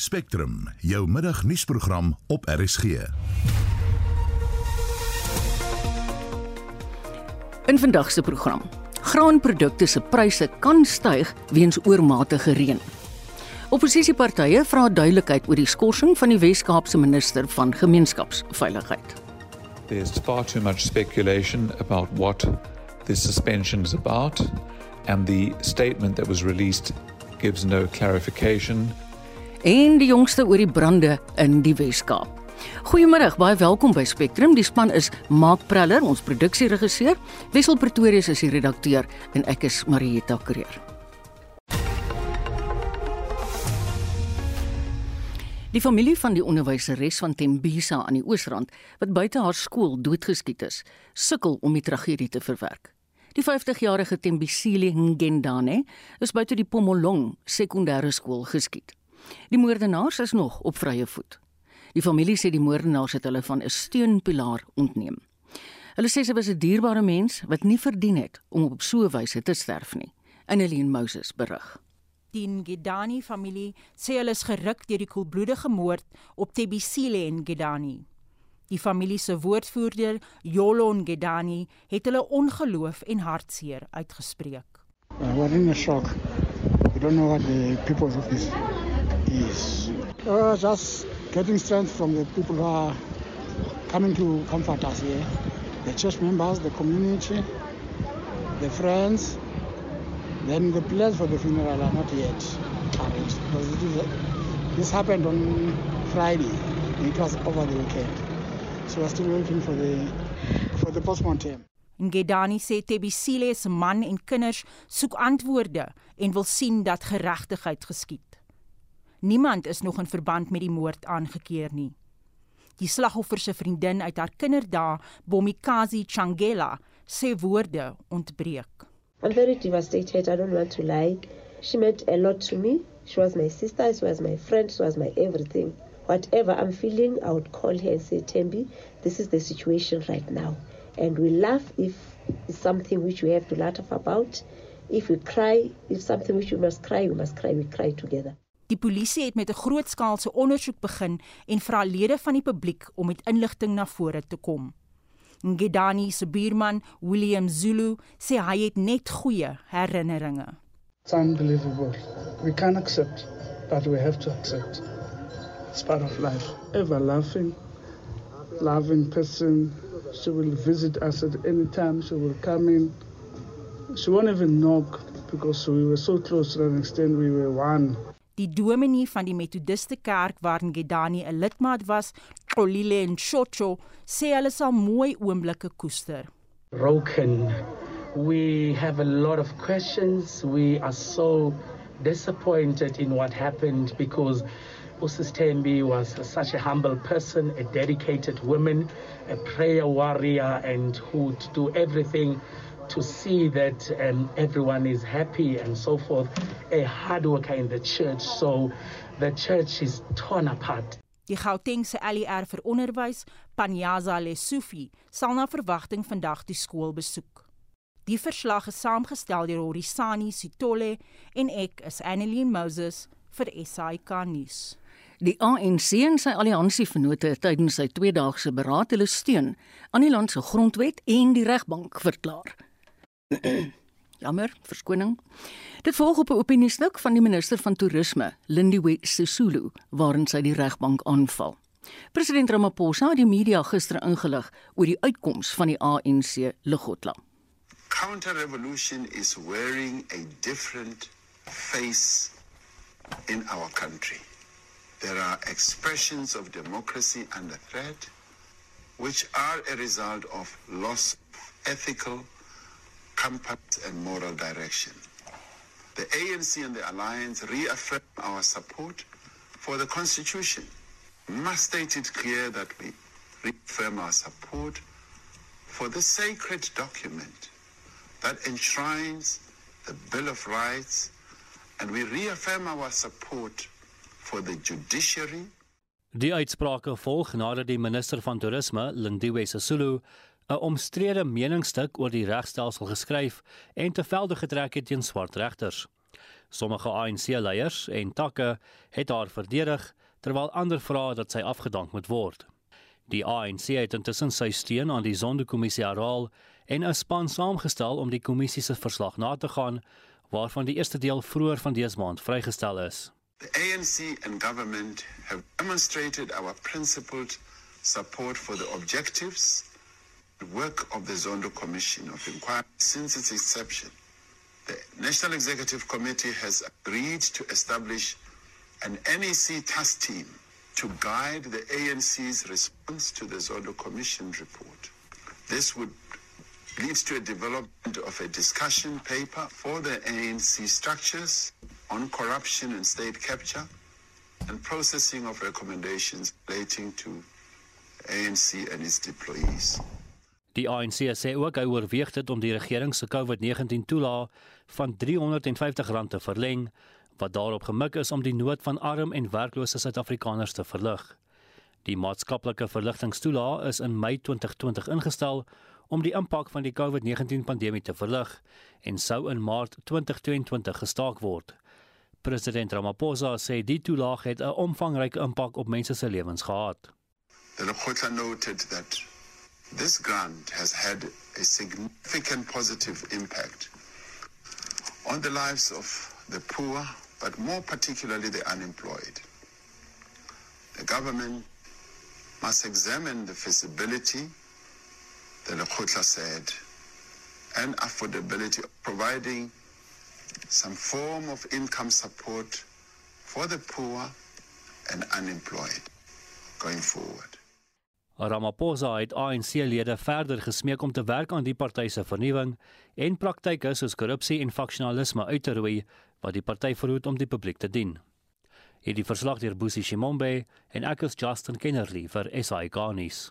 Spectrum, jou middagnuusprogram op RSG. In vandag se program. Graanprodukte se pryse kan styg weens oormatige reën. Opposisiepartye vra duidelikheid oor die skorsing van die Wes-Kaapse minister van gemeenskapsveiligheid. There's far too much speculation about what this suspension is about, and the statement that was released gives no clarification. En die jongste oor die brande in die Wes-Kaap. Goeiemôre, baie welkom by Spectrum. Die span is Mark Preller, ons produksieregisseur, Wessel Pretorius is die redakteur en ek is Marieta Kreer. Die familie van die onderwyseres van Tembisa aan die Oosrand wat buite haar skool doodgeskiet is, sukkel om die tragedie te verwerk. Die 50-jarige Tembisile Ngendane is buite die Pomolong sekondêre skool geskiet. Die moordenaars is nog op vrye voet. Die familie sê die moordenaars het hulle van 'n steunpilaar ontneem. Hulle sê sy was 'n dierbare mens wat nie verdien het om op so 'n wyse te sterf nie. Annelien Moses berig. Die Ngedani familie sê hulle is geruk deur die koelbloedige moord op Tebisile en Ngedani. Die familie se woordvoerder, Yolo Ngedani, het hulle ongeloof en hartseer uitgespreek. Uh, we're in a shock. We don't know what the people's office is. Uh, just getting strength from the people who are coming to comfort us here. The church members, the community, the friends. Then the plans for the funeral are not yet arranged because it is this happened on Friday. It was over the weekend. So we're still waiting for the for the postmortem. Ngedani sê Tebisile se man en kinders soek antwoorde en wil sien dat geregtigheid geskied. Niemand is nog in verband met die moord aangekeer nie. Die slagoffer se vriendin uit haar kinderdae, Bomikazi Changela, sê woorde ontbreek. I'm very devastated. I don't want to lie. She meant a lot to me. She was my sister, she was my friend, she was my everything. Whatever I'm feeling, I would call her and say, Tembi, this is the situation right now. And we laugh if it's something which we have to laugh about. If we cry, if something which we must cry, we must cry, we cry together. Die polisie het met 'n grootskaalse ondersoek begin en vra lede van die publiek om met inligting na vore te kom. Ngedani se buurman, William Zulu, sê hy het net goeie herinneringe. It's unbelievable. We can't accept, but we have to accept. It's part of life. Ever laughing, loving person. She will visit us at any time. She will come in. She won't even knock because we were so close to an extent we were one. Die dominee van die Methodiste kerk waarin Gedani 'n lidmaat was, Xolile Ntshotsho, sê hulle sal mooi oomblikke koester. broken. We have a lot of questions. We are so disappointed in what happened because Usis Tembi was such a humble person, a dedicated woman, a prayer warrior, and who would do everything to see that um, everyone is happy and so forth. A hard worker in the church. So the church is torn apart. Die Gautengse LER vir onderwys, Panyaza Lesufi, sal na verwagting vandag die skool besoek. Die verslag is saamgestel deur Horisani Sitole en ek is Annelien Moses vir SAK nuus. Die ANC en sy alliansievennote het tydens sy tweedaagse beraad hulle steun aan die land se grondwet en die regbank verklaar. Jammer, verskoning. Dit volg op 'n opiniestuk van die minister van toerisme, Lindiwe Sisulu, waarin sy die regbank aanval. President Ramaphosa het die media gister ingelig oor die uitkoms van die ANC Ligotla. Counter-revolution is wearing a different face in our country. There are expressions of democracy under threat, which are a result of loss of ethical compass and moral direction. The ANC and the Alliance reaffirm our support for the Constitution. Must state it clear that we reaffirm our support for the sacred document that enshrines the Bill of Rights, and we reaffirm our support for the judiciary. Die uitsprake volg nadat die minister van toerisme, Lindiwe Sisulu, 'n omstrede meningsstuk oor die regstelsel geskryf en te velde getrek het teen swart regters. Sommige ANC-leiers en takke het haar verdedig terwyl ander vra dat sy afgedank moet word. Die ANC het intussen sy steun aan die Sonderkommissie herhaal en 'n span saamgestel om die kommissie se verslag na te gaan waarvan die eerste deel vroeër van dese maand vrygestel is. The ANC and government have demonstrated our principled support for the objectives and work of the Zondo Commission of Inquiry since its inception. The National Executive Committee has agreed to establish an NEC task team to guide the ANC's response to the Zondo Commission report. This would lead to a development of a discussion paper for the ANC structures on corruption and state capture and processing of recommendations relating to ANC and its deployees. Die ANC sê ook hy oorweeg dit om die regering se COVID-19 toelaag van R350 te verleng wat daarop gemik is om die nood van arm en werklose Suid-Afrikaners te verlig. Die maatskaplike verligtingstoelaag is in Mei 2020 ingestel om die impak van die COVID-19 pandemie te verlig en sou in Maart 2022 gestaak word. President Ramaphosa sê die toelaag het 'n omvangryke impak op mense se lewens gehad. The Lekgotla noted that this grant has had a significant positive impact on the lives of the poor, but more particularly the unemployed. The government must examine the feasibility, the Lekgotla said, and affordability of providing some form of income support for the poor and unemployed going forward. Ramaphosa het ANC-lede verder gesmeek om te werk aan die party se vernuwing en praktyke soos korrupsie en faksionalisme uit te roei wat die party verhoed om die publiek te dien. Hierdie verslag deur Busi Shimombe en ek is Justin Kennerly vir SI Garnis.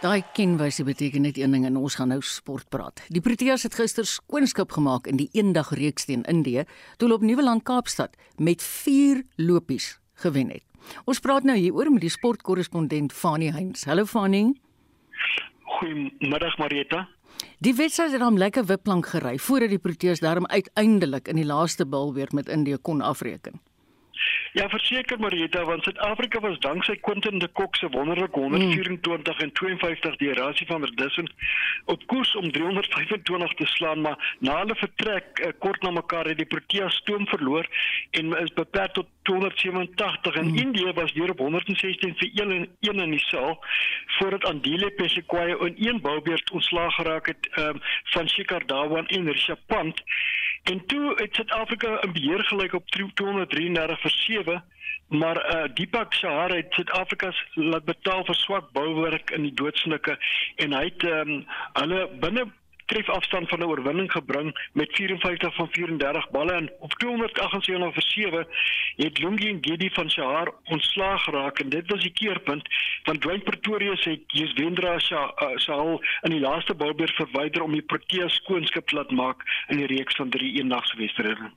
Daai kenwyse beteken net een ding en ons gaan nou sport praat. Die Proteas het gister skoonskip gemaak in die eendag reeks teen Indië, toe hulle op Nieuweland Kaapstad met 4 lopies gewen het. Ons praat nou hieroor met die sportkorrespondent Fanie Heinz. Hallo Fanie. Goeiemiddag Marieta. Die wedstryd het hom lekker wipplank gery voordat die Proteas daarom uiteindelik in die laaste bil weer met Indië kon afreken. Ja, verseker Marieta, want Suid-Afrika was danksy Quentin de Kock se wonderlike 124 mm. en 52 die Rasie van der Dussen op koers om 325 te slaan, maar na hulle vertrek uh, kort na mekaar het die Proteas stoom verloor en is beperk tot 287 en mm. Indië was deur op 116 vir 1 1 in die saal voordat Andile Pesekwaye in een boubeurt ontslaag geraak het um, van Shikhar Dhawan en Rishabh Pant. En toe het Suid-Afrika in beheer gelyk op 233 vir 7, maar uh Deepak Sahar het Suid-Afrika laat betaal vir swak bouwerk in die doodsnike en hy het um, hulle binne trefafstand van 'n oorwinning gebring met 54 van 34 balle en op 278 vir 7 het Lungi Ngidi van Shahar ontslaag geraak en dit was die keerpunt want Dwayne Pretorius het Jeswendra Shahal uh, in die laaste balbeer verwyder om die Proteas skoonskip te laat maak in die reeks van 3 eendags wedstryde.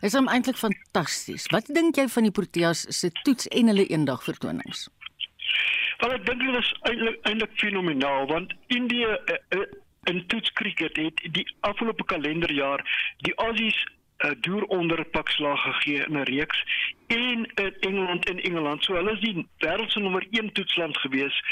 Is hom eintlik fantasties. Wat dink jy van die Proteas se toets en hulle eendag vertonings? Wel ek dink dit is eintlik eintlik fenomenaal want Indië uh, uh, in toets cricket het die afgelope kalenderjaar die Aussies 'n uh, deur onder pakslag gegee in 'n reeks en in Engeland en Engeland. So hulle is die wêreld se nommer 1 toetsland gewees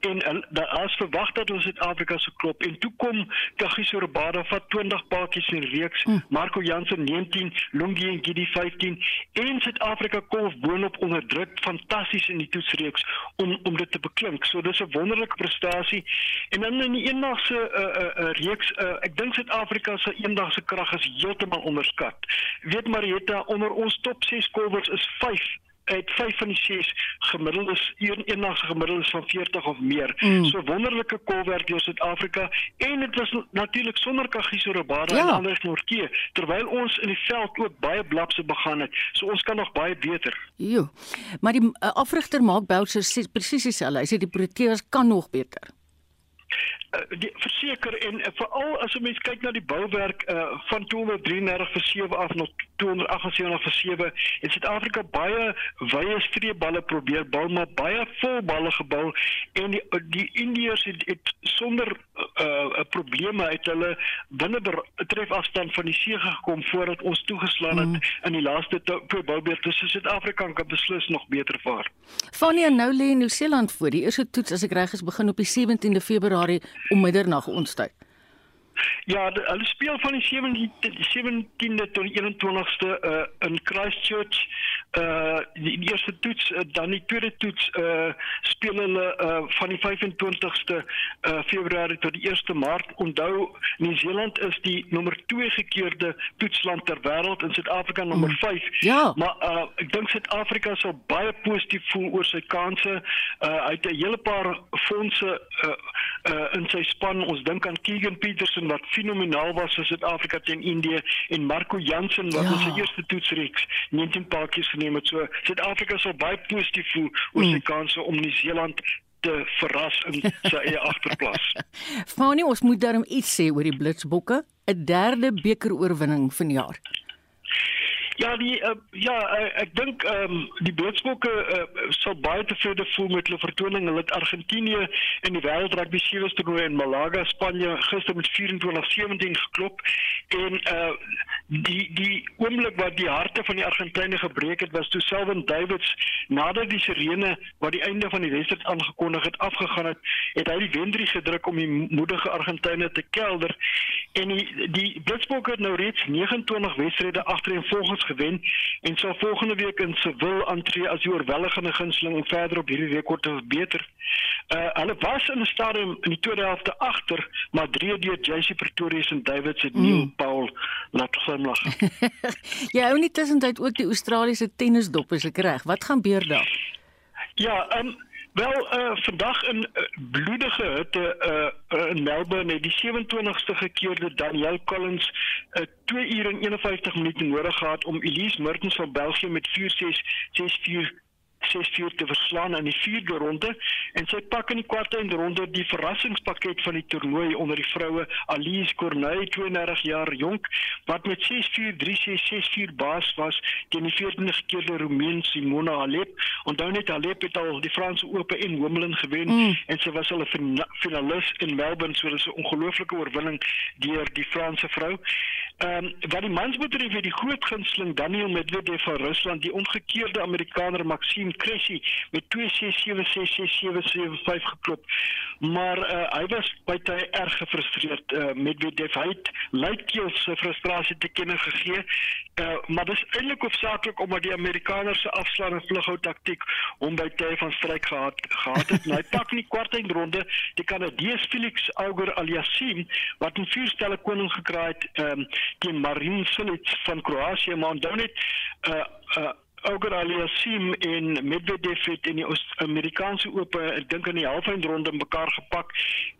en daar as verwag dat ons Suid-Afrika se klop en toe kom Kagiso Rabada vat 20 paadjies in reeks, hm. Marco Jansen 19, Lungi en Gidi 15 en Suid-Afrika kom boonop onder druk fantasties in die toetsreeks om om dit te beklink. So dis 'n wonderlike prestasie. En dan in die eendagse uh, uh, uh, reeks, uh, ek dink Suid-Afrika se eendagse krag is heeltemal onderskat. Weet Marietta, onder ons top 6 kolwers is 5 het 5 van die 6 gemiddeld is een eendag gemiddeld is van 40 of meer. Mm. So wonderlike kolwerk deur Suid-Afrika en dit was natuurlik sonder Kagiso Rabada ja. en Anders Norke terwyl ons in die veld ook baie blapse begaan het. So ons kan nog baie beter. Jo. Maar die uh, afrigter maak Boucher presies dieselfde. Hy sê die Proteas kan nog beter. Uh, die verseker en uh, veral as 'n mens kyk na die bouwerk uh, van 233 vir 7 af na 278 vir 7 in Suid-Afrika baie wye streepballe probeer bou maar baie vol balle gebou en die die Indiërs het, het sonder 'n uh, probleme uit hulle binne betref afstand van die see gekom voordat ons toegeslaan het mm. in die laaste twee boubeurte so Suid-Afrika kan beslis nog beter vaar. Fania nou lê in Nieu-Seeland voor die eerste toets as ek reg is begin op die 17de Februarie om middernag ons tyd. Ja, de, hulle speel van die 17de 17de tot die 21ste uh, in Christchurch. Uh die, die eerste toets, uh, dan die tweede toets uh speel hulle uh van die 25ste uh Februarie tot die 1ste Maart. Onthou, Nieu-Seeland is die nommer 2 gekeerde toetsland ter wêreld en Suid-Afrika nommer 5. Mm. Ja. Maar uh ek dink Suid-Afrika sal baie positief voel oor sy kansse. Uh hy het 'n hele paar fondse uh uh in sy span. Ons dink aan Keegan Petersen wat fenomenaal was vir Suid-Afrika teen Indië en Marco Jansen wat ja. in sy eerste toetsreeks 19 paadjies geneem het. So Suid-Afrika sal baie positief voel oor sy kanse om Nieu-Seeland te verras in sy eie agterplas. Fanie, ons moet darm iets sê oor die Blitsbokke, 'n derde bekeroorwinning vanjaar. Ja, die uh, ja, uh, ek dink ehm um, die Blitsbokke uh, sal baie tevrede voel met hulle vertoning. Hulle het Argentinië in die wêreld rugby sewe toernooi in Malaga, Spanje gister met 24-17 geklop en uh die die oomblik wat die harte van die Argentynë gebreek het was toe Selwyn Davids nadat die sirene wat die einde van die wedstryd aangekondig het afgegaan het, het hy die wendrie gedruk om die moedige Argentynë te kelder en die die Blitsbokke het nou reeds 29 wedstryde agtereenvolgens gewen en sal volgende week in Seville aantree as die oorweldigende gunsteling en verder op hierdie rekord te verbeter. Uh hulle was in 'n stadium in die tweede helfte agter, maar drie deur JC Pretorius en David se mm. Neil Paul laat glimlag. Jy hou nie tussentyd ook die Australiese tennisdop is ek reg? Wat gaan gebeur daar? Ja, um, Wel, uh, vandag in uh, bloedige hitte uh, uh, in Melbourne. Het die 27ste gekeerde Danielle Collins uh, 2 ure en 51 minute nodig gehad om Elise Mertens van België met 4-6 6-4 6-4 te verslaan in die vierde ronde en sy pak in die kwarte ronde die verrassingspakket van die toernooi onder die vroue Alice Corney 32 jaar jonk wat met 6-4 3-6 6-4 baas was teen die 14de gekeerde Roemeen Simona Halep. Onthou net Halep het al die Franse Ope en Wimbledon gewen mm. en sy was al 'n finalis in Melbourne so dis 'n ongelooflike oorwinning deur die Franse vrou. Ehm um, wat die mans betref het die groot gunsteling Daniel Medvedev van Rusland die omgekeerde Amerikaner Maxime Cressy met 2-6-7-6-6-7-7-5 geklop. Maar uh, hy was baie erg gefrustreerd uh, Medvedev het luidkeels sy frustrasie te kenne gegee. Uh, maar dis eintlik hoofsaaklik omdat die Amerikaners se afslag en vlughou taktiek hom by tye van stryk gehad gehad het. hy pak in die kwartfinale die Kanadees Felix Auger Aliassime wat 'n vierstelle koning gekry het um, teen Marin Cilic van Kroasie maar onthou net uh uh Auger Aliassime en Medvedev het in die Amerikaanse Ope ek dink in die halffinale ronde mekaar gepak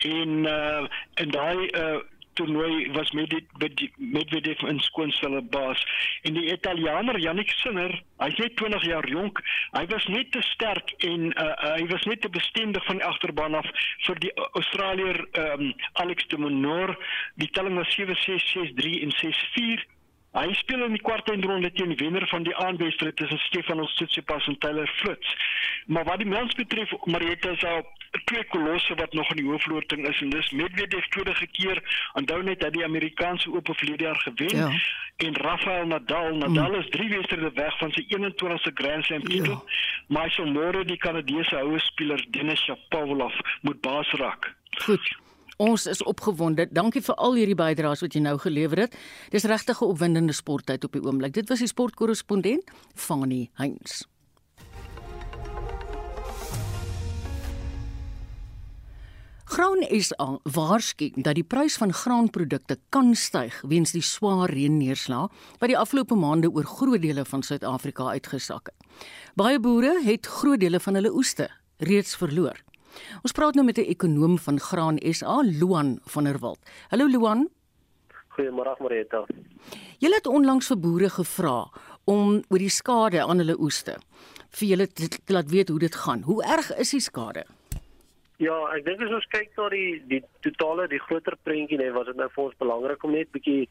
en uh in daai uh toernooi was met die Medvedev in skoonstelle baas. En die Italianer Yannick Sinner hy's net 20 jaar jonk hy was net te sterk en uh, hy was net te bestendig van die agterbaan af vir die Australier um, Alex de Minaur die telling was 7-6 6-3 en 6-4 Hy speel in die kwartfinale teen die wenner van die aanwedstryd tussen Stefanos Tsitsipas en Taylor Fritz. Maar wat die mens betref, Marietta is al twee kolosse wat nog in die hoofloting is en dis Medvedev tweede keer. Onthou net dat die Amerikaanse Ope verlede jaar gewen ja. en Rafael Nadal, Nadal mm. is 3 wedstryde weg van sy 21ste Grand Slam titel. Ja. Maar hy sal môre die Kanadese houe speler Denis Shapovalov moet baas raak. Goed. Ons is opgewonde. Dankie vir al hierdie bydraes wat jy nou gelewer het. Dis regtig 'n opwindende sporttyd op die oomblik. Dit was die sportkorrespondent Fani Heinz. Graan SA waarsku dat die prys van graanprodukte kan styg weens die swaar reënneerslae wat die afgelope maande oor groot dele van Suid-Afrika uitgesak het. Baie boere het groot dele van hulle oeste reeds verloor. Ons praat nou met 'n ekonom van Graan SA, Luan van der Walt. Hallo Luan. Goeiemôre Marita. Jy het onlangs vir boere gevra om oor die skade aan hulle oeste vir julle te laat weet hoe dit gaan. Hoe erg is die skade? Ja, ek dink as ons kyk na die die totale die groter prentjie net was dit nou vir ons belangrik om net bietjie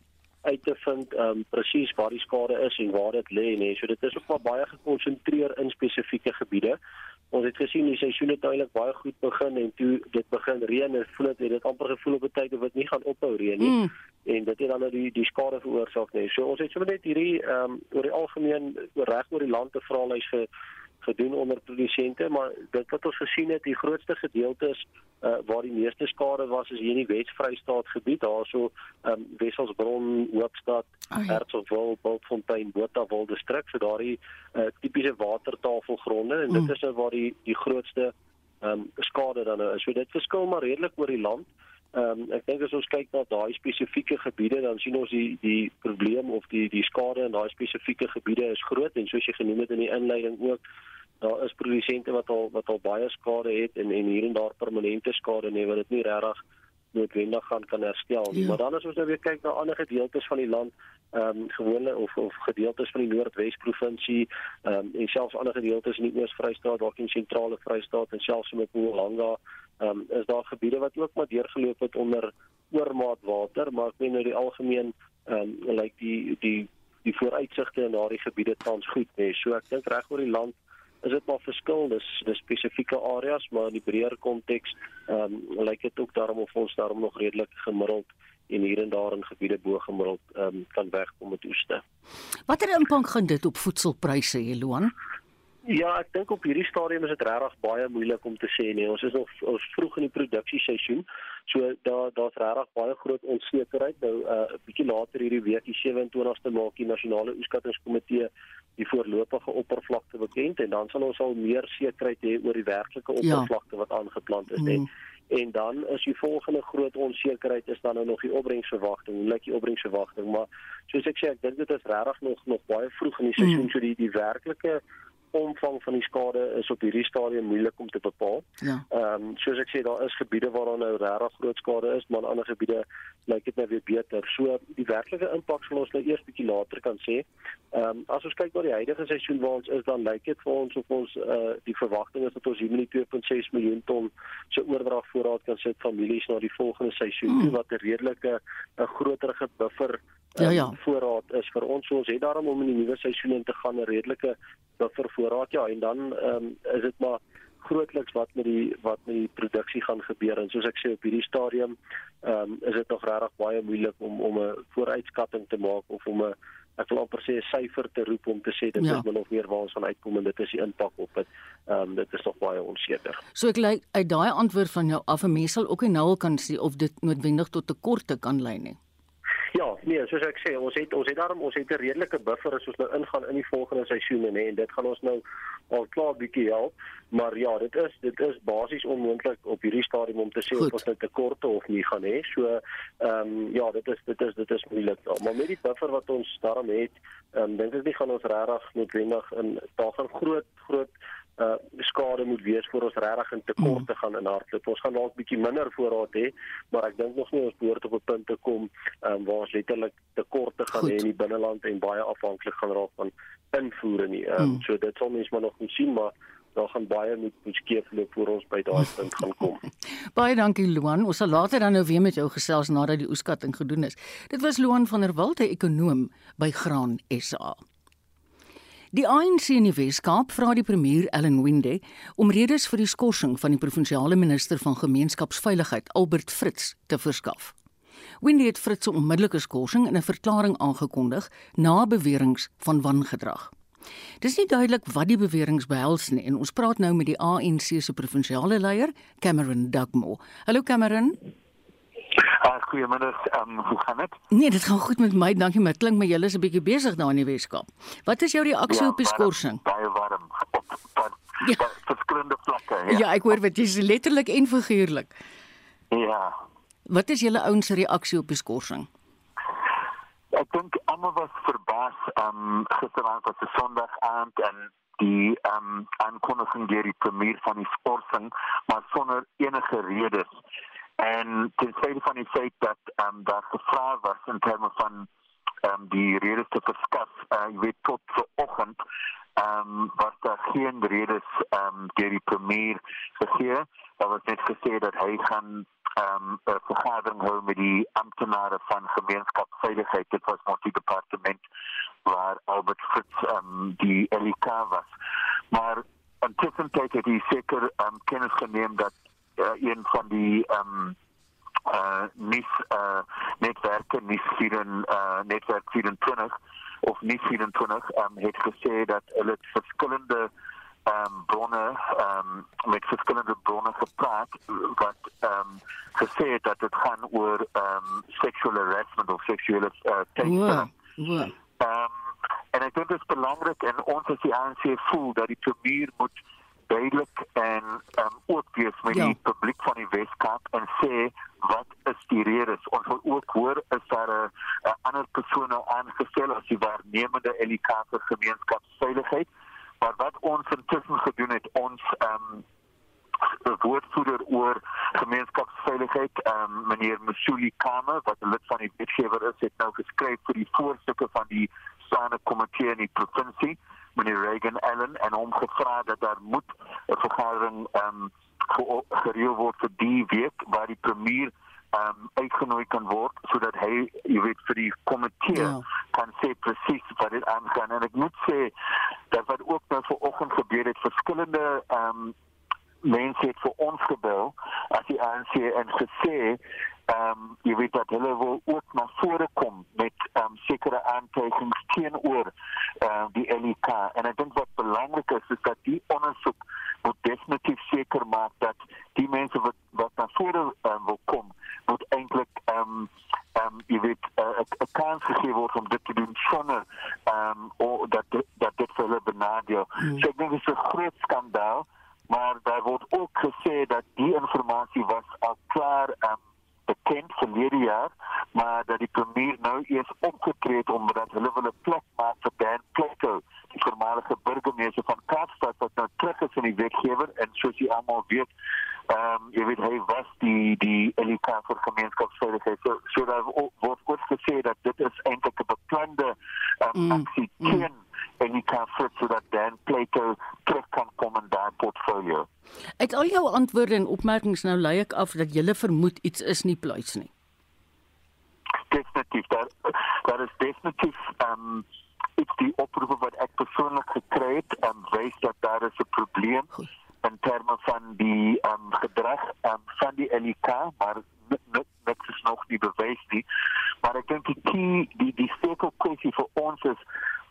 uit te vind um presies waar die skade is en waar dit lê nê. So dit is ook maar baie gekonsentreer in spesifieke gebiede. Ons het gesien die seisoen het eintlik baie goed begin en toe dit begin reën en voel dit het dit amper gevoel op 'n tyd of dit nie gaan ophou reën nie. Mm. En dit het dan nou die die skade veroorsaak nê. So ons het sommer net hierdie um oor die algemeen reg oor die land te vra lys ge gedoen onder produsente, maar dit wat ons gesien het, die grootste gedeelte is uh, waar die meeste skade was is hier in die Wes-Vrystaat gebied, daarso ehm um, Wesselsbron, Hoopstad. Hertsgwil, Bultfontein, Botawil distrik, so daardie uh, tipiese watertafelgronde en dit mm. is nou waar die die grootste ehm um, skade dan nou is. So dit verskil maar redelik oor die land. Ehm um, ek dink as ons kyk na daai spesifieke gebiede dan sien ons die die probleem of die die skade in daai spesifieke gebiede is groot en soos jy genoem het in die inleiding ook daar is produsente wat al wat al baie skade het en en hier en daar permanente skade nee wat dit nie regtig noodwendig gaan kan herstel nie. Ja. Maar dan as ons nou weer kyk na ander gedeeltes van die land, ehm um, gewone of of gedeeltes van die Noordwes provinsie, ehm um, en selfs ander gedeeltes in die Oos-Vrystaat, dalk in sentrale Vrystaat en selfs in Mpumalanga, ehm um, is daar gebiede wat ook maar deurgeloop het onder oormaat water, maar ek meen nou die algemeen ehm um, lyk like die die die vooruitsigte in daardie gebiede tans goed, nee. So ek dink reg oor die land is dit maar verskil dis dis spesifieke areas maar in die breër konteks ehm um, lyk dit ook daarom of ons daarom nog redelik gemiddeld en hier en daar in gebiede bo gemiddeld ehm um, kan wegkom met oeste. Watter impak gaan dit op voedselpryse Jeloan? Ja, ek dink op hierdie stadium is dit regtig baie moeilik om te sê nee. Ons is nog ons vroeg in die produksieseisoen. So daar daar's regtig baie groot onsekerheid. Nou 'n uh, bietjie later hierdie week, die 27ste maak die nasionale oeskattingskomitee die voorlopige oppervlakte bekend en dan sal ons al meer sekerheid hê oor die werklike ja. oppervlakte ja. wat aangeplant is mm. en dan is die volgende groot onsekerheid is dan nou nog die opbrengsverwagting hoe lyk die opbrengsverwagting maar soos ek sê ek dink dit is regtig nog nog baie vroeg in die seisoen mm. so die die werklike omvang van die skade is op hierdie stadium moeilik om te bepaal. Ja. Ehm um, soos ek sê daar is gebiede waar daar nou regtig groot skade is, maar in ander gebiede lyk dit nou weer beter. So die werklike impak sal ons nou eers bietjie later kan sê. Ehm um, as ons kyk na die huidige seisoen waar ons is, dan lyk dit vir ons of ons uh, die verwagting is dat ons hier met 2.6 miljoen ton se oordragvoorraad kan sit families na die volgende seisoen hmm. wat 'n redelike 'n groterige buffer ja ja um, voorraad is vir ons so ons het daarom om in die nuwe seisoen in te gaan 'n redelike buffer voorraad ja en dan ehm um, is dit maar grootliks wat met die wat met die produksie gaan gebeur en soos ek sê op hierdie stadium ehm um, is dit nog regtig baie moeilik om om 'n vooruitskatting te maak of om 'n ek wil amper sê 'n syfer te roep om te sê dit ja. is min of meer waar ons van uitkom en dit is die impak op dit. Ehm um, dit is nog baie onseker. So ek lê uit daai antwoord van jou af 'n mens sal ook nie nou kan sê of dit noodwendig tot tekorte kan lei nie. Nee, soos ek sê, ons het ons het daarom ons het 'n redelike buffer as ons nou ingaan in die volgende seisoene nê en dit gaan ons nou al klaar bietjie help, maar ja, dit is dit is basies onmoontlik op hierdie stadium om te sê of ons nou tekorte of nie gaan hê. So, ehm um, ja, dit is dit is dit is moeilik. Ja. Maar met die buffer wat ons daarom het, ehm um, dink ek nie gaan ons regtig noodwendig in daar gaan groot groot uh skade moet wees voor ons regtig in tekort te gaan in hardloop. Ons gaan dalk bietjie minder voorraad hê, maar ek dink nog nie ons behoort op 'n punt te kom um, waar ons letterlik tekort te gaan hê in die binneland en baie afhanklik gaan raak van invoere nie. Um, mm. So dit sal mens maar nog moet sien, maar daar gaan baie moet moet skeefloop voor ons by daai punt gaan kom. baie dankie Luan. Ons sal later dan nou weer met jou gesels nadat die oeskatting gedoen is. Dit was Luan van der Walt, 'n ekonoom by Graan SA. Die ANC in die Wes-Kaap vra die premier Ellen Winde om redes vir die skorsing van die provinsiale minister van gemeenskapsveiligheid Albert Fritz te verskaf. Winde het Fritz se onmiddellike skorsing in 'n verklaring aangekondig na beweringe van wangedrag. Dis nie duidelik wat die beweringe behels nie en ons praat nou met die ANC se provinsiale leier, Cameron Dugmore. Hallo Cameron. Uh, Goeiemiddag, um, hoe gaan dit? Nee, dit gaan goed met my, dankie. Maar klink my julle is 'n bietjie besig daar in die Weskaap. Wat is jou reaksie ja, op die skorsing? Baie warm op op ja. verskillende vlakke. Ja. ja, ek hoor wat jy sê letterlik en figuurlik. Ja. Wat is julle ouens reaksie op die skorsing? Ek dink almal was verbaas um gisteraand op 'n Sondag aand en die um aankondiging deur die premier van die skorsing, maar sonder enige redes. En ten spijt van het feit dat um, daar gevraagd was in termen van um, die redes te verskaf, uh, je weet tot vanochtend um, was daar geen redes ehm um, deur die premier gegee. Daar was net gesê dat hy gaan ehm um, 'n vergadering hou met die amptenare van gemeenskapsveiligheid. Dit was mos die departement waar Albert Fritz ehm um, die LK was. Maar intussen het hy seker ehm um, kennis geneem dat uh, een van die ehm um, uh NIS uh netwerke NIS 4 uh netwerk 24 of NIS 24 um, het gesê dat hulle verskillende ehm um, bronne ehm um, met verskillende bronne gepraat wat ehm um, gesê het dat dit gaan oor ehm um, sexual harassment of seksuele uh, teistering. Wow. Ehm en ek dink dit is belangrik en ons as die ANC voel dat die premier moet duidelik en um, ook wees met ja. die publiek van die Weskaap en sê wat is die redes? Ons wil ook hoor is daar 'n ander persoon nou aangestel as die waarnemende vir gemeenskapsveiligheid? Maar wat ons intussen gedoen het ons um, woordvoerder oor gemeenskapsveiligheid um, meneer Musuli Kame wat 'n lid van die wetgewer is het nou geskryf vir die voorsitter van die staande komitee in die provinsie meneer Reagan Allen en hom gevra dat daar moet 'n vergadering ehm um, gereël word vir die week waar die premier ehm um, uitgenooi kan word sodat hy jy weet vir die komitee ja. kan sê presies wat dit aangaan en ek moet sê dat wat ook nou vanoggend gebeur het verskillende ehm um, mense het vir ons gebel as die ANC en gesê ehm um, jy weet dat hulle wil ook na vore kom met ehm um, sekere aantekenings teenoor ehm uh, die LK en ek dink wat belangrik is is dat die ondersoek moet definitief seker maak dat die mense wat wat na vore um, wil kom moet eintlik ehm um, ehm um, jy weet 'n uh, kans gegee word om dit te doen sonder ehm um, of dat dat dit vir hulle benadeel. Hmm. So ek dink dit is 'n groot skandaal maar daar word ook gesê dat die inligting was al klaar um, bekend verlede jaar maar dat die premier nou eers opgetree het omdat hulle wil 'n plek maak vir Dan Plato die voormalige burgemeester van Kaapstad wat nou terug is in die wetgewer en soos jy almal weet ehm um, jy weet hy was die die LK vir gemeenskapsveiligheid so so daar word ook gesê dat dit is eintlik 'n beplande um, mm, aksie mm. teen en jy kan sit sodat Dan Plato terug kan kom in daai portfolio. Uit al jou antwoorde en opmerkings nou lei ek af dat jy vermoed iets is nie pluis nie. Definitief daar daar is definitief ehm um, iets die oproepe wat ek persoonlik gekry het en um, wys dat daar is 'n probleem Goed. in terme van die um, gedrag um, van die LK maar dit is nog nie bewys nie. Maar ek dink die key, die die stekel kwessie vir ons is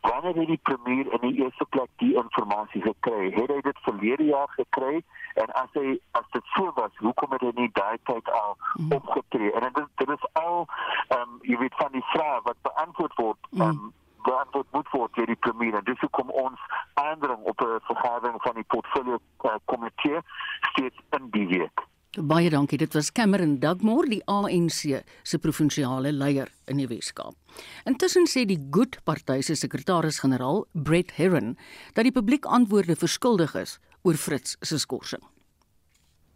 wanneer het die premier in die eerste plek die inligting gekry? Het hy dit verlede jaar gekry? En as hy as dit so was, hoekom het hy nie daai tyd al hmm. opgetree? En dit dit is al ehm um, jy weet van die vrae wat beantwoord word hmm. ehm um, beantwoord moet word deur die premier. En dis hoekom ons aandring op 'n vergadering van die portfolio uh, komitee steeds in die week. Baie dankie. Dit was Cameron Dugmore, die ANC se provinsiale leier in die Weskaap. Intussen sê die Good Party se sekretaris-generaal, Brett Herron, dat die publiek antwoorde verskuldig is oor Fritz se skorsing.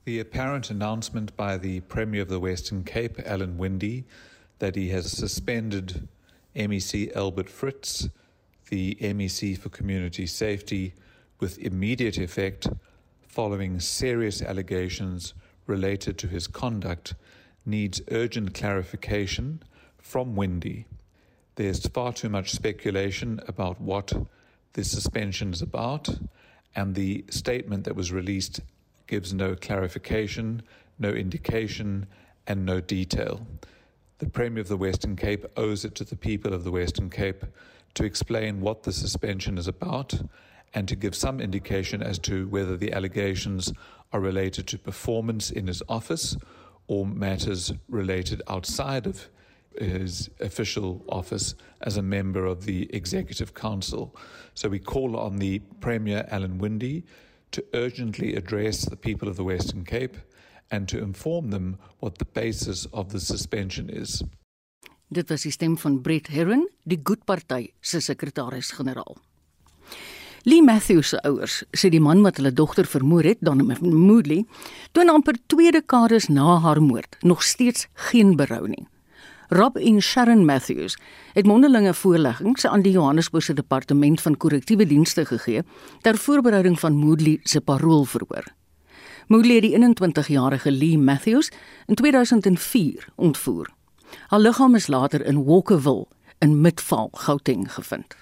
The apparent announcement by the Premier of the Western Cape, Alan Windy, that he has suspended MEC Albert Fritz, the MEC for Community Safety, with immediate effect following serious allegations related to his conduct needs urgent clarification from Windy. There's far too much speculation about what this suspension is about, and the statement that was released gives no clarification, no indication, and no detail. The Premier of the Western Cape owes it to the people of the Western Cape to explain what the suspension is about and to give some indication as to whether the allegations are related to performance in his office or matters related outside of his official office as a member of the Executive Council. So we call on the Premier, Alan Windy, to urgently address the people of the Western Cape and to inform them what the basis of the suspension is. Dit was die stem van Brett Herron, die Good Party se sekretaris-generaal. Lee Matthews se ouers sê die man wat hulle dogter vermoor het, dan Moodley, toon amper twee dekades na haar moord nog steeds geen berou nie. Rob en Sharon Matthews het mondelinge voorleggings aan die Johannesburgse departement van korrektiewe dienste gegee ter voorbereiding van Moodley se paroolverhoor. Moodley het die 21-jarige Lee Matthews in 2004 ontvoer. Haar liggaam is later in Walkerville in Midvaal, Gauteng gevind.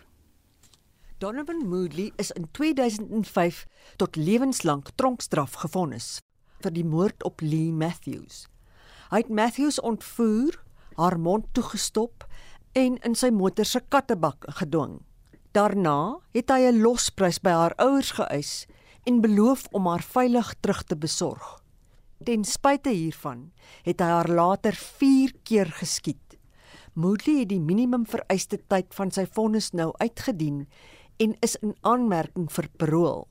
Donovan Moodley is in 2005 tot lewenslank tronkstraf gefonnis vir die moord op Lee Matthews. Hy het Matthews ontvoer, haar mond toegestop en in sy motor se kattebak gedwing. Daarna het hy 'n losprys by haar ouers geëis en beloof om haar veilig terug te besorg. Ten spyte hiervan het hy haar later 4 keer geskiet. Moodley het die minimum vereiste tyd van sy vonnis nou uitgedien en is in aanmerking vir parol.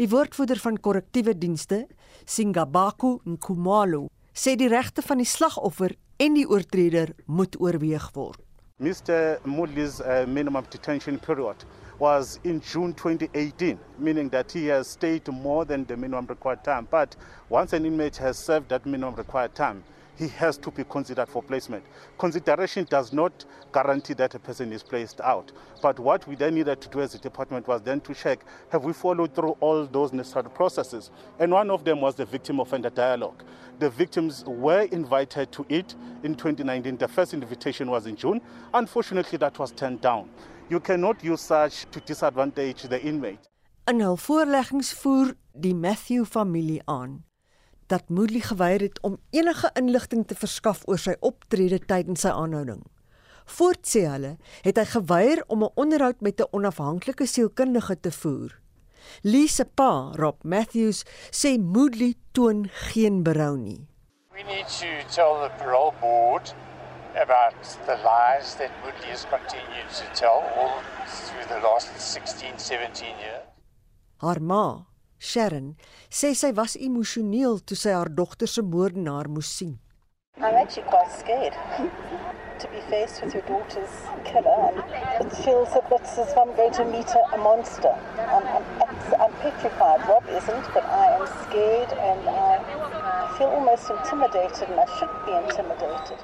Die woordvoerder van korrektiewe dienste, Singabaku Nkumalo, sê die regte van die slagoffer en die oortreder moet oorweeg word. Mr. Moodley's uh, minimum detention period was in June 2018, meaning that he has stayed more than the minimum required time. But once an inmate has served that minimum required time, he has to be considered for placement. Consideration does not guarantee that a person is placed out. But what we then needed to do as a department was then to check have we followed through all those necessary processes? And one of them was the victim offender dialogue. The victims were invited to it in 2019. The first invitation was in June. Unfortunately, that was turned down. You cannot use such to disadvantage the inmate. In hul voorleggings voer die Matthew familie aan dat Moodley geweier het om enige inligting te verskaf oor sy optrede tydens sy aanhouding. Voortsê hulle het hy geweier om 'n onderhoud met 'n onafhanklike sielkundige te voer. Lee se pa, Rob Matthews, sê Moodley toon geen berou nie. We need to tell the parole board about the lies that Moodley has continued to tell all through the last 16, 17 years. Haar ma, Sharon, sê sy was emosioneel toe sy haar dogter se moordenaar moes sien. I'm actually quite scared to be faced with your daughter's killer. And it feels a bit as if I'm going to meet a, a monster. I'm, I'm, I'm petrified. Rob isn't, but I am scared and I feel almost intimidated, and I should be intimidated.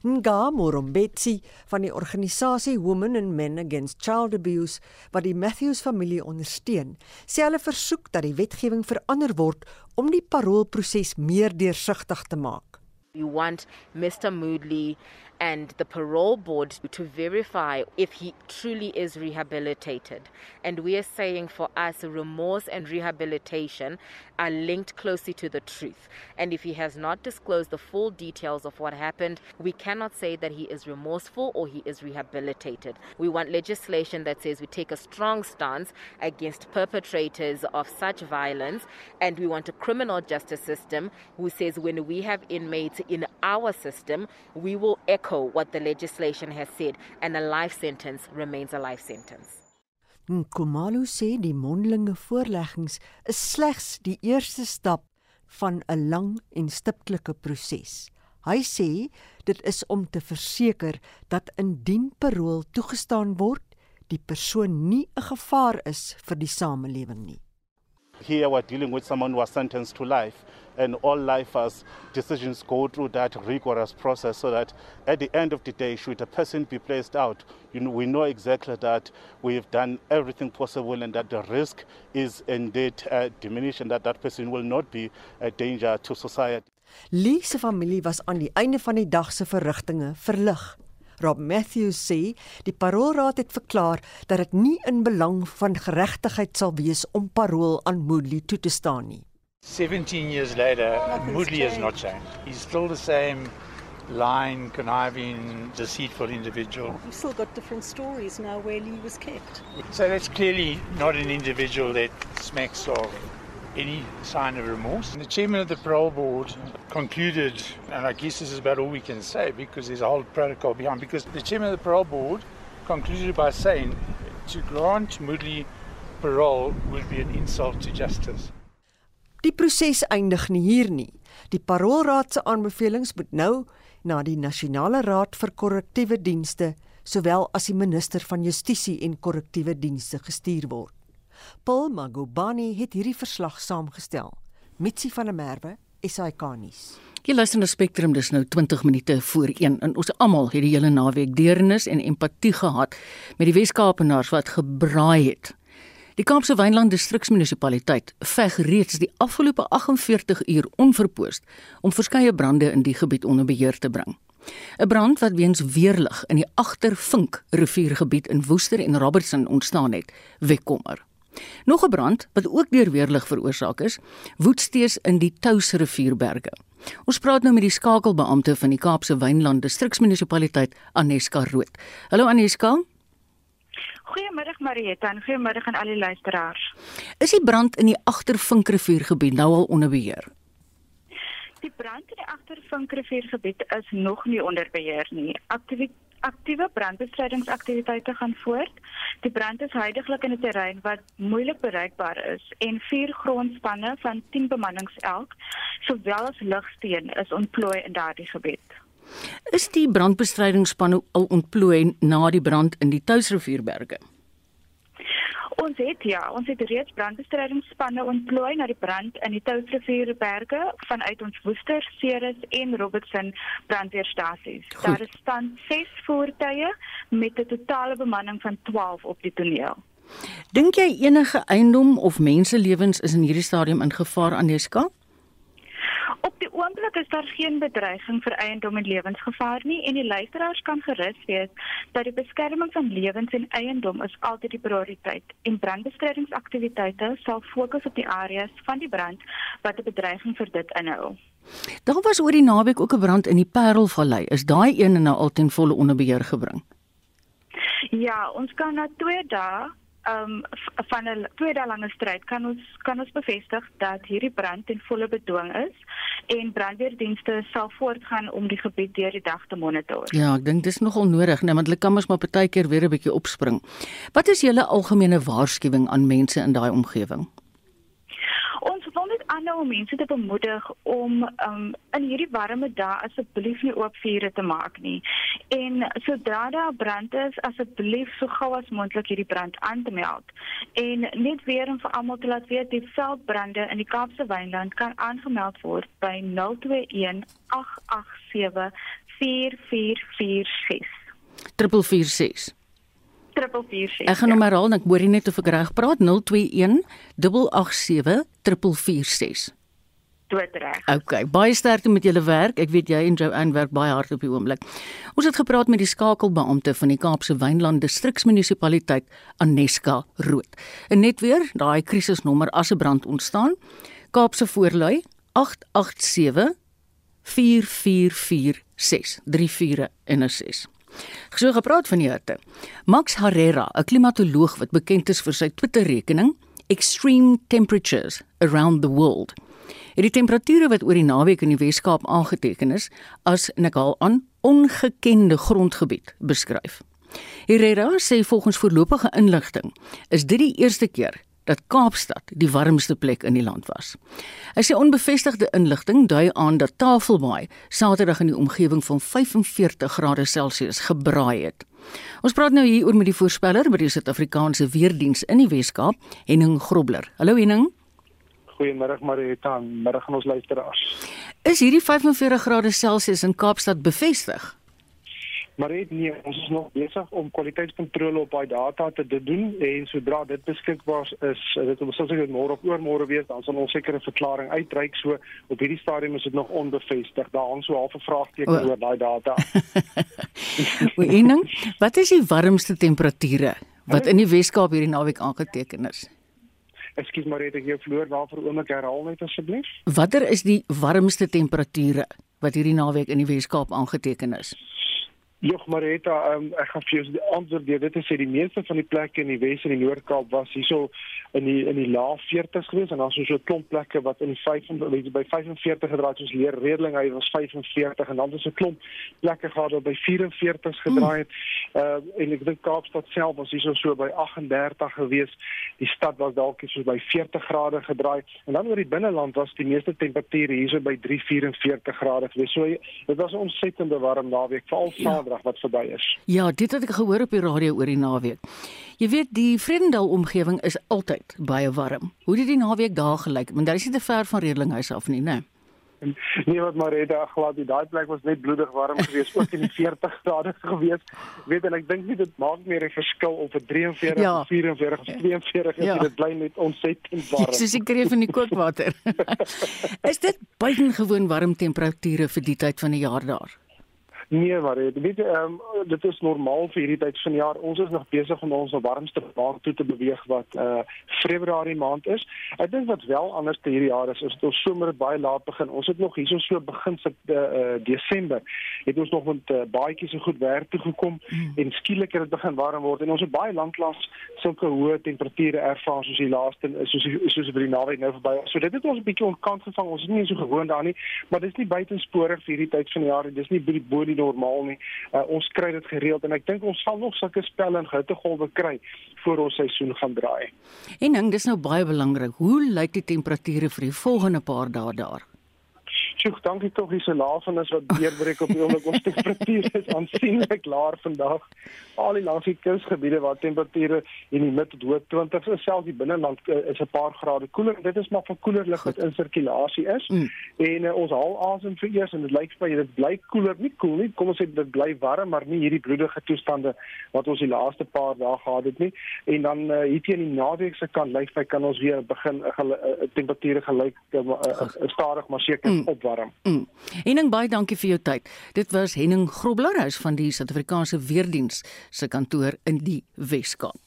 Nga Morombetsi van die organisasie Women and Men Against Child Abuse wat die Matthews familie ondersteun, sê hulle versoek dat die wetgewing verander word om die paroolproses meer deursigtig te maak. We want Mr. Moodley and the parole board to verify if he truly is rehabilitated. And we are saying for us, remorse and rehabilitation are linked closely to the truth. And if he has not disclosed the full details of what happened, we cannot say that he is remorseful or he is rehabilitated. We want legislation that says we take a strong stance against perpetrators of such violence. And we want a criminal justice system who says when we have inmates in our system, we will echo what the legislation has said, and a life sentence remains a life sentence. Nkomalu sê die mondelinge voorleggings is slegs die eerste stap van 'n lang en stiptelike proses. Hy sê dit is om te verseker dat indien parol toegestaan word, die persoon nie 'n gevaar is vir die samelewing nie. Here we're dealing with someone who was sentenced to life and all lifers decisions go through that rigorous process so that at the end of the day should a person be placed out you know we know exactly that we've done everything possible and that the risk is indeed uh, diminished and that that person will not be a danger to society. Lee se familie was aan die einde van die dag se verrigtinge verlig Rob Matthews sê die paroolraad het verklaar dat dit nie in belang van geregtigheid sal wees om parool aan Moodley toe te staan nie. 17 years later, Moodley has not changed. He's still the same lying, conniving, deceitful individual. You've still got different stories now where Lee was kept. So that's clearly not an individual that smacks of any sign of remorse. And the chairman of the parole board concluded, and I guess this is about all we can say because there's a whole protocol behind, because the chairman of the parole board concluded by saying to grant Moodley parole would be an insult to justice. Die proses eindig nie hier nie. Die paroolraad se aanbevelings moet nou na die Nasionale Raad vir Korrektiewe Dienste sowel as die minister van Justisie en Korrektiewe Dienste gestuur word. Paul Magubani het hierdie verslag saamgestel. Mitsi van der Merwe, SAK nuus. Jy luister na Spectrum dis nou 20 minute voor 1 en ons almal het die hele naweek deernis en empatie gehad met die Wes-Kaapenaars wat gebraai het. Die Kaapse Wynland Distriksmunisipaliteit veg reeds die afgelope 48 uur onverpoost om verskeie brande in die gebied onder beheer te bring. 'n Brand wat weens weerlig in die Agtervink riviergebied in Woester en Robertson ontstaan het, wek kommer. Nog 'n brand wat ook deur weerlig veroorsaak is, woed steeds in die Tous rivierberge. Ons praat nou met die skakelbeampte van die Kaapse Wynland Distriksmunisipaliteit, Aneska Rood. Hallo Aneska. Goeiemiddag Marieta en goeiemiddag aan al die luisteraars. Is die brand in die Agtervinkriviergebied nou al onder beheer? Die brand in die Agtervinkriviergebied is nog nie onder beheer nie. Aktiwiteit aktiewe brandbestrydingsaktiwiteite gaan voort. Die brand is heidaglik in 'n terrein wat moeilik bereikbaar is en vier grondspanne van 10 bemannings elk, sowel as lugsteen is ontplooi in daardie gebied. Is die brandbestrydingsspanne al ontplooi na die brand in die Touwsrivierberge? Ons het ja, ons het reeds brandbestrydingsspanne ontplooi na die brand in die Touwsrivierberge vanuit ons Woester, Ceres en Robertson brandweerstasies. Daar is staan 6 voertuie met 'n totale bemanning van 12 op die toneel. Dink jy enige eiendom of menselewens is in hierdie stadium in gevaar aan die skap? Op die oomblik is daar geen bedreiging vir eiendom en lewensgevaar nie en die luisteraars kan gerus wees dat die beskerming van lewens en eiendom is altyd die prioriteit en brandbestrydingsaktiwiteite sal fokus op die areas van die brand wat 'n bedreiging vir dit inhou. Daar was oor die naweek ook 'n brand in die Parelvallei. Is daai een nou al ten volle onder beheer gebring? Ja, ons kan na 2 dae um, van 'n twee dae lange stryd kan ons kan ons bevestig dat hierdie brand in volle bedwing is en brandweerdienste sal voortgaan om die gebied deur die dag te monitor. Ja, ek dink dis nogal nodig, nee, want hulle kan mos maar partykeer weer 'n bietjie opspring. Wat is julle algemene waarskuwing aan mense in daai omgewing? Net aanhou om mense te bemoedig om um, in hierdie warme dae asseblief nie oop vure te maak nie. En sodra daar brand is, asseblief so gou as moontlik hierdie brand aan te meld. En net weer om vir almal te laat weet, die veldbrande in die Kaapse Wynland kan aangemeld word by 021 887 4446. 346 346. Ek gaan hom herhaal en ek hoor net of ek reg praat 021 887 446. Dood reg. Okay, baie sterkte met julle werk. Ek weet jy en Joanne werk baie hard op die oomblik. Ons het gepraat met die skakelbeampte van die Kaapse Wynland Distriksmunisipaliteit Aneska Rood. En net weer, daai krisisnommer as 'n brand ontstaan. Kaapse voorlui 887 4446 34 en 'n 6. So gepraat van die hitte. Max Herrera, 'n klimatoloog wat bekend is vir sy Twitter-rekening Extreme Temperatures Around the World. Het die temperature wat oor die naweek in die Weskaap aangeteken is as nekal aan ongekende grondgebied beskryf. Herrera sê volgens voorlopige inligting is dit die eerste keer dat Kaapstad die warmste plek in die land was. Hy sê onbevestigde inligting dui aan dat Tafelbaai Saterdag in die omgewing van 45 grade Celsius gebraai het. Ons praat nou hier oor met die voorspeller by die Suid-Afrikaanse Weerdiens in die Wes-Kaap, Henning Grobler. Hallo Henning. Goeiemôre Marita, middag aan ons luisteraars. Is hierdie 45 grade Celsius in Kaapstad bevestig? Maar net nee, ons is nog besig om kwaliteitskontrole op daai data te doen en sodra dit beskikbaar is, dit ons sal seker môre of oormôre weet, dan sal ons seker 'n verklaring uitreik. So op hierdie stadium is dit nog onbevestig. Daar hang so half 'n vraagteken oor daai data. Weening, wat is die warmste temperature wat in die Weskaap hierdie naweek aangeteken is? Ekskuus maar het ek jou vloer daarvoor oom ek herhaal net asseblief. Watter is die warmste temperature wat hierdie naweek in die Weskaap aangeteken is? Jog Marita, um, ek gaan vir jou die antwoord gee. Dit is sê die meeste van die plekke in die Wes en die Noord-Kaap was hierso in die in die lae 40s gewees en dan so 'n klomp plekke wat in die 45 by 45 gedraai het. Ons leer redeling hy was 45 en dan was 'n klomp plekke gehad wat by 44s gedraai het. Hmm. Uh en ek dink Kaapstad self was hierso so by 38 gewees. Die stad was dalk so by 40 grade gedraai en dan oor die binneland was die meeste temperature hierso by 3 44 grade gewees. So dit was 'n ontsettende warm naweek veral ja Saterdag wat verby is. Ja, dit het ek gehoor op die radio oor die naweek. Jy weet die Vredendal omgewing is altyd baie warm. Hoe het die naweek daar gelyk? Want daar is nie te ver van Redelinghuis af nie, né? nee wat Marita glad die daai plek was net bloedig warm geweest ook in die 40 grade geweest weet en ek dink nie dit maak meer 'n verskil of dit 43 ja. of 44 of 42 is ja. dit bly net ontsettend warm soos die kreef in die kookwater is dit buitengewoon warm temperature vir die tyd van die jaar daar Nee, maar weet jy, um, dit is normaal vir hierdie tyd van die jaar. Ons is nog besig om ons warmste maand toe te beweeg wat uh Februarie maand is. Ek dink wat wel anders te hierdie jaar is, is dat ons somer baie laat begin. Ons het nog hierso so begin se uh Desember. Het ons nog met uh, baadjies so goed werk toe gekom mm. en skielik het dit begin warm word en ons het baie lanklaas sulke hoë temperature ervaar soos die laaste soos soos vir die naweek nou verby. So dit het ons 'n bietjie onkant gevang. Ons is nie so gewoond daaraan nie, maar dit is nie buitensporig vir hierdie tyd van die jaar. Dit is nie by die bodie normaal nie. Uh, ons kry dit gereeld en ek dink ons sal nog sulke spel en hittegolwe kry voor ons seisoen gaan draai. En ding, dis nou baie belangrik. Hoe lyk die temperature vir die volgende paar dae daar? Sjoe, dankie tog dis 'n lafenis wat deurbreek op die oomblik. Ons temperatuur is aansienlik laer vandag. Al die langs die kusgebiede waar temperature in die mid tot hoë 20s is, selfs die binneland uh, is 'n paar grade koeler. Dit is maar van koeler lug wat in sirkulasie is. Mm. En uh, ons haal asem vir eers en dit lyk vir dit bly koeler, nie koel nie. Kom ons sê dit bly warm, maar nie hierdie bloedige toestande wat ons die laaste paar dae gehad het nie. En dan uh, hier teen die naweek se kant lyk vir kan ons weer begin 'n uh, uh, temperature gelyk uh, uh, stadig maar seker mm. Opwarm warm. Mm. Henning baie dankie vir jou tyd. Dit was Henning Groblerhuis van die Suid-Afrikaanse Weerdiens se kantoor in die Wes-Kaap.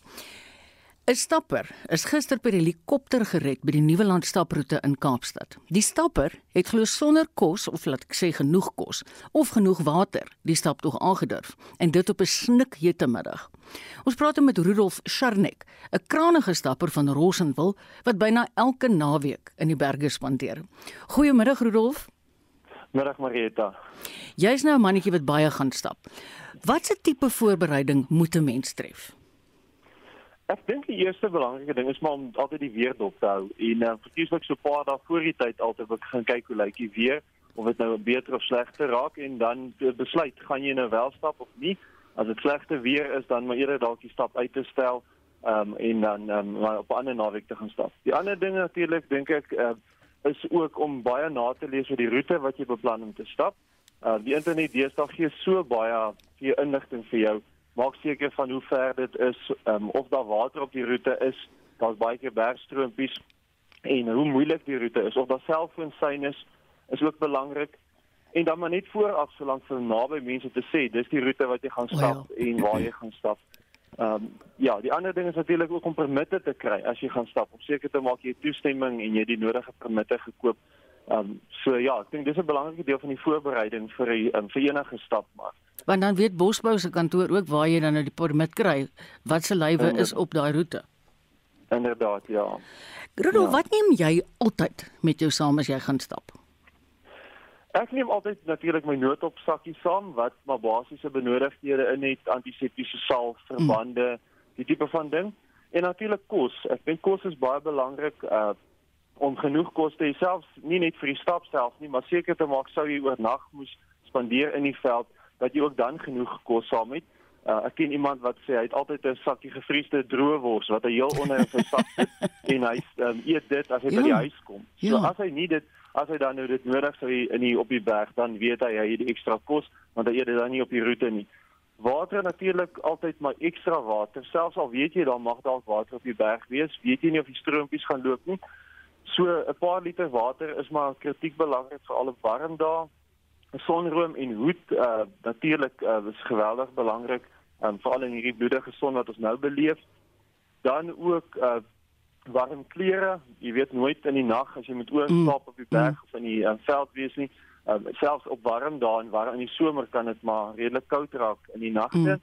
'n Stapper is gister per helikopter gered by die Nuweland staproete in Kaapstad. Die stapper het glo sonder kos of laat ek sê genoeg kos of genoeg water die stap tog aangedurf en dit op 'n snikhete middag. Ons praat met Rudolf Scharnek, 'n kranige stapper van Rosenwil wat byna elke naweek in die berge spandeer. Goeiemiddag Rudolf. Middag Marieta. Jy's nou 'n mannetjie wat baie gaan stap. Watse tipe voorbereiding moet 'n mens tref? Ek dink die eerste belangrike ding is maar om altyd die weer dop te hou en uh, verkieslik so paar dae voor die tyd altyd gaan kyk hoe lyk die weer of dit nou beter of slegter raak en dan besluit gaan jy nou wel stap of nie. As dit slegte weer is dan maar eerder dalk die stap uit te stel um, en dan um, op 'n ander naweek te gaan stap. Die ander ding natuurlik dink ek uh, is ook om baie na te lees oor die roete wat jy beplan om te stap. Uh die internet deesdae gee so baie vir inligting vir jou. Maak seker van hoe ver dit is, um, of daar water op die roete is, daar's baie keer bergstroompies en hoe moeilik die roete is of daar selfoonsein is, is ook belangrik. En dan maar net vooraf so lank vir naby mense te sê, dis die roete wat jy gaan stap well. en waar jy gaan stap. Ehm um, ja, die ander ding is natuurlik ook om permitte te kry as jy gaan stap. Om seker te maak jy toestemming en jy die nodige permitte gekoop. Ehm um, so ja, ek dink dis 'n belangrike deel van die voorbereiding vir 'n um, vir enige stap maar. Want dan weet Bosbou se kantoor ook waar jy dan nou die permit kry, wat se lywe is op daai roete. Inderdaad, ja. Rudolf, ja. wat neem jy altyd met jou saam as jy gaan stap? Ek neem altyd natuurlik my noodopsakkie saam wat maar basiese benodigdhede in het, antiseptiese salf, verbande, mm. die tipe van ding. En natuurlik kos. Ek dink kos is baie belangrik uh om genoeg kos te hê selfs nie net vir die stap self nie, maar seker te maak sou jy oornag moes spandeer in die veld dat jy ook dan genoeg kos saam het. Uh, ek ken iemand wat sê hy het altyd 'n sakkie gevriesde droëwors wat hy heel onder in sy sak sit en hy um, eet dit as hy ja. by die huis kom. So ja. as hy nie dit as hy dan nou dit nodig sou in die op die berg dan weet hy hy het die ekstra kos want hy eet dit dan nie op die roete nie. Water natuurlik altyd maar ekstra water. Selfs al weet jy daar mag dalk water op die berg wees, weet jy nie of die stroompies gaan loop nie. So 'n paar liter water is maar kritiek belangrik vir al 'n warm dae. 'n Sonroom en hoed uh natuurlik uh, is geweldig belangrik, um, veral in hierdie bloedige son wat ons nou beleef. Dan ook uh warm klere. Jy weet nooit in die nag as jy moet oorslaap mm. op die berg mm. of in die uh, veld wees nie. Um, selfs op warm dae en waar in die somer kan dit maar redelik koud raak in die nagte. Mm.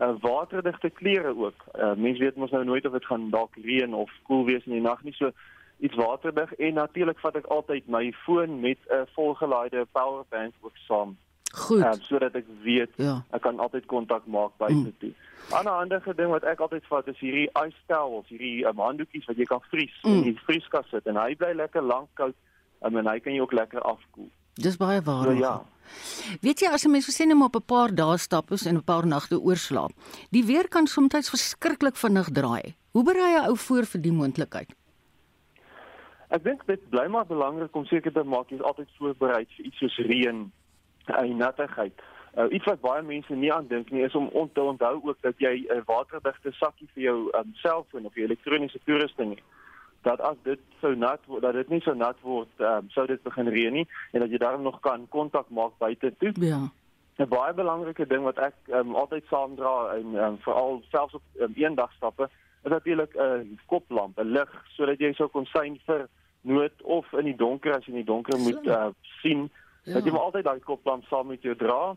Uh, waterdigte klere ook. Uh, Mense weet mos nou nooit of dit gaan dalk reën of koel wees in die nag nie. So iets waterdig en natuurlik vat ek altyd my foon met 'n uh, volgelaaide power bank ook saam. Goed. Um, sodat ek weet ja. ek kan altyd kontak maak by mm. toe. Ander ander ding wat ek altyd vat is hierdie ice towels, hierdie um, handdoekies wat jy kan vries mm. in die vrieskas sit en hy bly lekker lank koud um, en hy kan jy ook lekker afkoel. Dis baie waar. So, ja. Weet jy as 'n mens net maar op 'n paar dae stap is en 'n paar nagte oorslaap, die weer kan soms verskriklik vinnig draai. Hoe berei jy ou voor vir die moontlikheid? Ek dink dit bly maar belangrik om seker te maak jy's altyd voorberei vir iets soos reën en nattigheid. Uh, iets wat baie mense nie aan dink nie is om on te onthou ook dat jy 'n waterdigte sakkie vir jou um, selfoon of jou elektroniese toerusting het. Dat as dit sou nat word, dat dit nie so nat word, um, sou dit begin reën nie en dat jy daarom nog kan kontak maak buite toe. Ja. 'n Baie belangrike ding wat ek um, altyd saamdra en um, veral selfs op um, eendag stappe is natuurlik 'n uh, koplamp, 'n lig sodat jy sou kon sien vir nood of in die donker as jy in die donker moet uh, sien ja. dat jy maar altyd daai koplamp saam met jou dra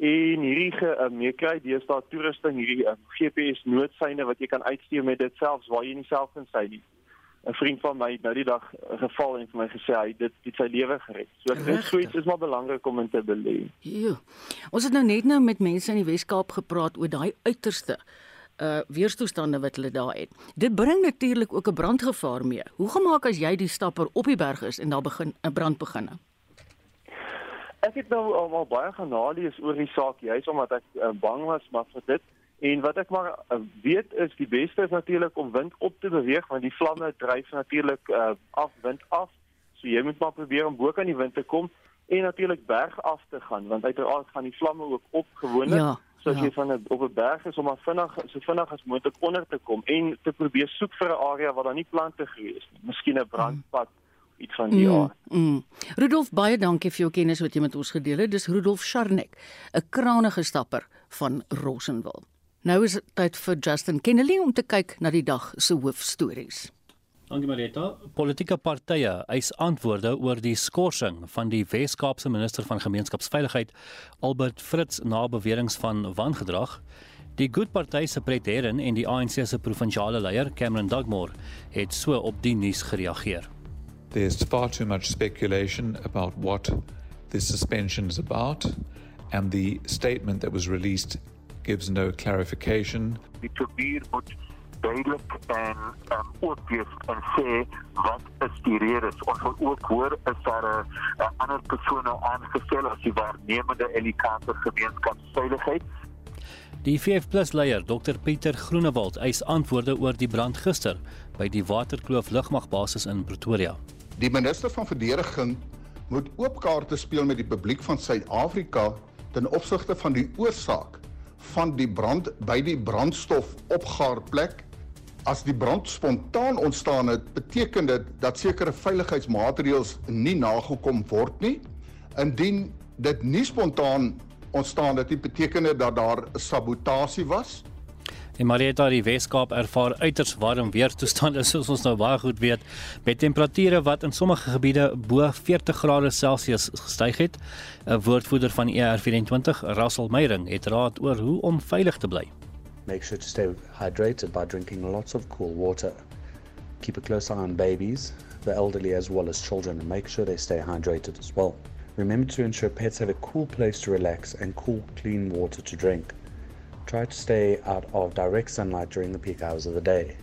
en hierdie gemeekry uh, deesdae toerusting hierdie uh, GPS noodsyne wat jy kan uitstuur met dit selfs waar jy nie self kan sy nie 'n vriend van my het nou die dag geval en vir my gesê hy dit het sy lewe gered. So ek dink suits is maar belangrik om in te belê. Ja. Ons het nou net nou met mense in die Wes-Kaap gepraat oor daai uiterste uh weerstoestande wat hulle daar het. Dit bring natuurlik ook 'n brandgevaar mee. Hoe gemaak as jy die stapper op die berg is en daar begin 'n brand begin? Ek het nou al, al baie genalees oor die saak juis omdat ek uh, bang was maar vir dit en wat ek maar uh, weet is die beste is natuurlik om wind op te beweeg want die vlamme dryf natuurlik uh, af wind af. So jy moet maar probeer om bo kan die wind te kom en natuurlik berg af te gaan want uiteraard gaan die vlamme ook op gewoonlik. Ja so as ja. jy van 'n op 'n berg is om maar vinnig so vinnig as moontlik onder te kom en te probeer soek vir 'n area waar daar nie plante groei is nie. Miskien 'n brandpad mm. Iets van die mm, aard. Mm. Rudolf baie dankie vir jou kennis wat jy met ons gedeel het. Dis Rudolf Scharnek, 'n krangige stapper van Rossenwil. Nou is dit tyd vir Justin Kennedy om te kyk na die dag se hoofstories. Dankie Marita. Politieke partye eis antwoorde oor die skorsing van die Wes-Kaapse minister van gemeenskapsveiligheid Albert Fritz na beweringe van wangedrag. Die Good Party se president en die ANC se provinsiale leier Cameron Dugmore het so op die nuus gereageer. There's far too much speculation about what this suspension is about and the statement that was released gives no clarification. Die probeer moet duidelik en um, ook wees en sê wat is die redes. Ons wil ook hoor is daar 'n ander persoon nou aangestel as die waarnemende elikator gemeenskapsveiligheid. Die VF+ leier Dr Pieter Groenewald eis antwoorde oor die brand gister by die Waterkloof lugmagbasis in Pretoria. Die minister van verdediging moet oop kaarte speel met die publiek van Suid-Afrika ten opsigte van die oorsaak van die brand by die brandstofopgaarplek as die brand spontaan ontstaan het, beteken dit dat sekere veiligheidsmaatreëls nie nagekom word nie. Indien dit nie spontaan ontstaan het, beteken dit dat daar sabotasie was. En Marieta die Weskaap ervaar uiters warm weertoestande soos ons nou baie goed weet, met temperature wat in sommige gebiede bo 40 grade Celsius gestyg het. 'n Woordvoerder van ER24, Russell Meyering, het raad oor hoe om veilig te bly. Make sure to stay hydrated by drinking lots of cool water. Keep a close eye on babies, the elderly, as well as children, and make sure they stay hydrated as well. Remember to ensure pets have a cool place to relax and cool, clean water to drink. Try to stay out of direct sunlight during the peak hours of the day.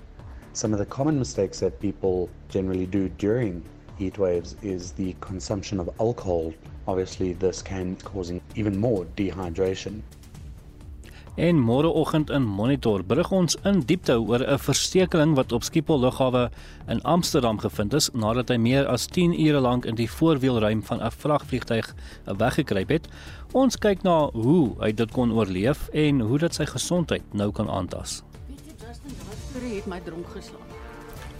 Some of the common mistakes that people generally do during heat waves is the consumption of alcohol. Obviously, this can cause even more dehydration. En môreoggend in Monitor berig ons in diepte oor 'n verstekeling wat op Schiphol lughawe in Amsterdam gevind is nadat hy meer as 10 ure lank in die voorwielruim van 'n vragvliegtuig weggekruip het. Ons kyk na hoe hy dit kon oorleef en hoe dit sy gesondheid nou kan aantas. Weet jy Justin, daai storie het my dronk geslaan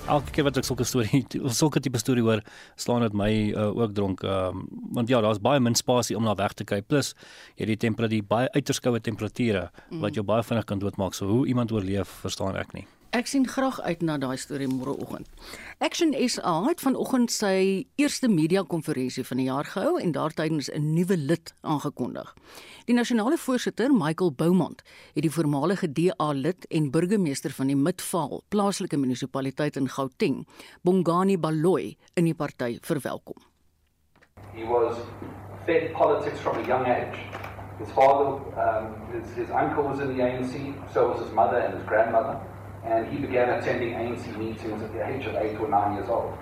elke keer wat ek sulke storie of sulke tipe storie hoor, slaan dit my uh, ook dronk. Um, want ja, daar's baie min spasie om na weg te kry. Plus jy die temperatuur, baie uiters koue temperature mm. wat jou baie vinnig kan doodmaak. So hoe iemand oorleef, verstaan ek nie. Ek sien graag uit na daai storie môreoggend. Action SA het vanoggend sy eerste media konferensie van die jaar gehou en daartydens 'n nuwe lid aangekondig. Die nasionale voorsitter, Michael Boumont, het die voormalige DA lid en burgemeester van die Midvaal plaaslike munisipaliteit in Gauteng, Bongani Baloyi, in die party verwelkom. He was fed politics from a young age. His father, um, his, his uncle was in the ANC, so was his mother and his grandmother. And he began attending ANC meetings at the age of eight or nine years old.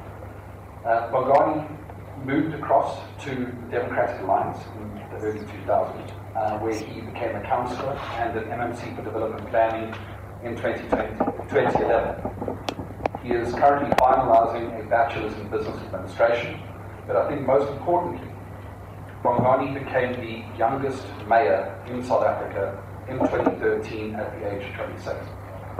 Uh, Bongani moved across to the Democratic Alliance in the early 2000s, uh, where he became a councillor and an MMC for development planning in 2020, 2011. He is currently finalizing a bachelor's in business administration, but I think most importantly, Bongani became the youngest mayor in South Africa in 2013 at the age of 26.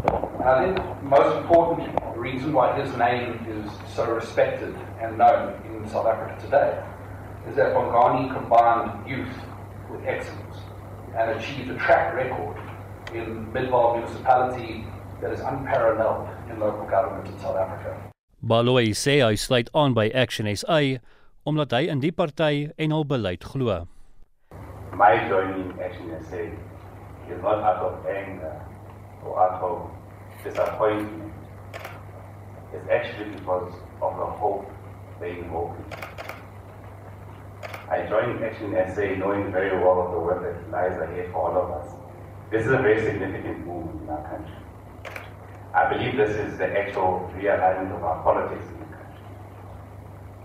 And I think most important reason why his name is so respected and known in South Africa today is that Bongani combined youth with excellence and achieved a track record in Midvaal municipality that is unparalleled in local government in South Africa. Baloyi sê hy sluit aan by Action SA omdat hy in die party en hul beleid glo. My joining Action SA is not out of anger or out of disappointment. is actually because of the hope they invoke. I joined Action SA knowing very well of the work that lies ahead for all of us. This is a very significant move in our country. I believe this is the actual realignment of our politics in the country,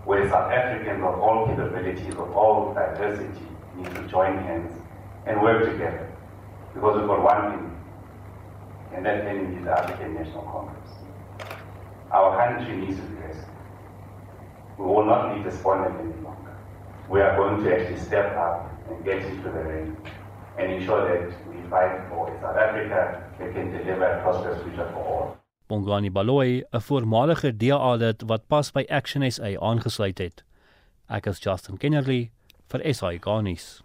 where South Africans of all capabilities, of all diversity, need to join hands and work together, because we've got one thing, and that thing is the African National Congress. Our country needs to be rescued. We will not be despondent any longer. We are going to actually step up and get into the ring and ensure that we fight for a South Africa that can deliver a prosperous future for all. Bongani Baloyi, 'n voormalige DA-lid wat pas by Action SA aangesluit het. Ek is Justin Kennerly vir SA Garnis.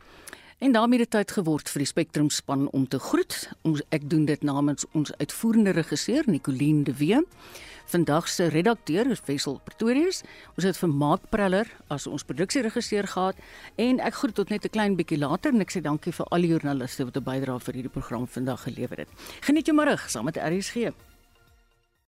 En daarmee het tyd geword vir die Spectrum span om te groet. Ons ek doen dit namens ons uitvoerende regisseur Nicoline de Wee. Vandag se redakteur is Wessel Pretorius. Ons het vir Mark Preller as ons produksieregisseur gehad en ek groet tot net 'n klein bietjie later en ek sê dankie vir al die joernaliste wat 'n bydrae vir hierdie program vandag gelewer het. Geniet jou middag saam met RSG.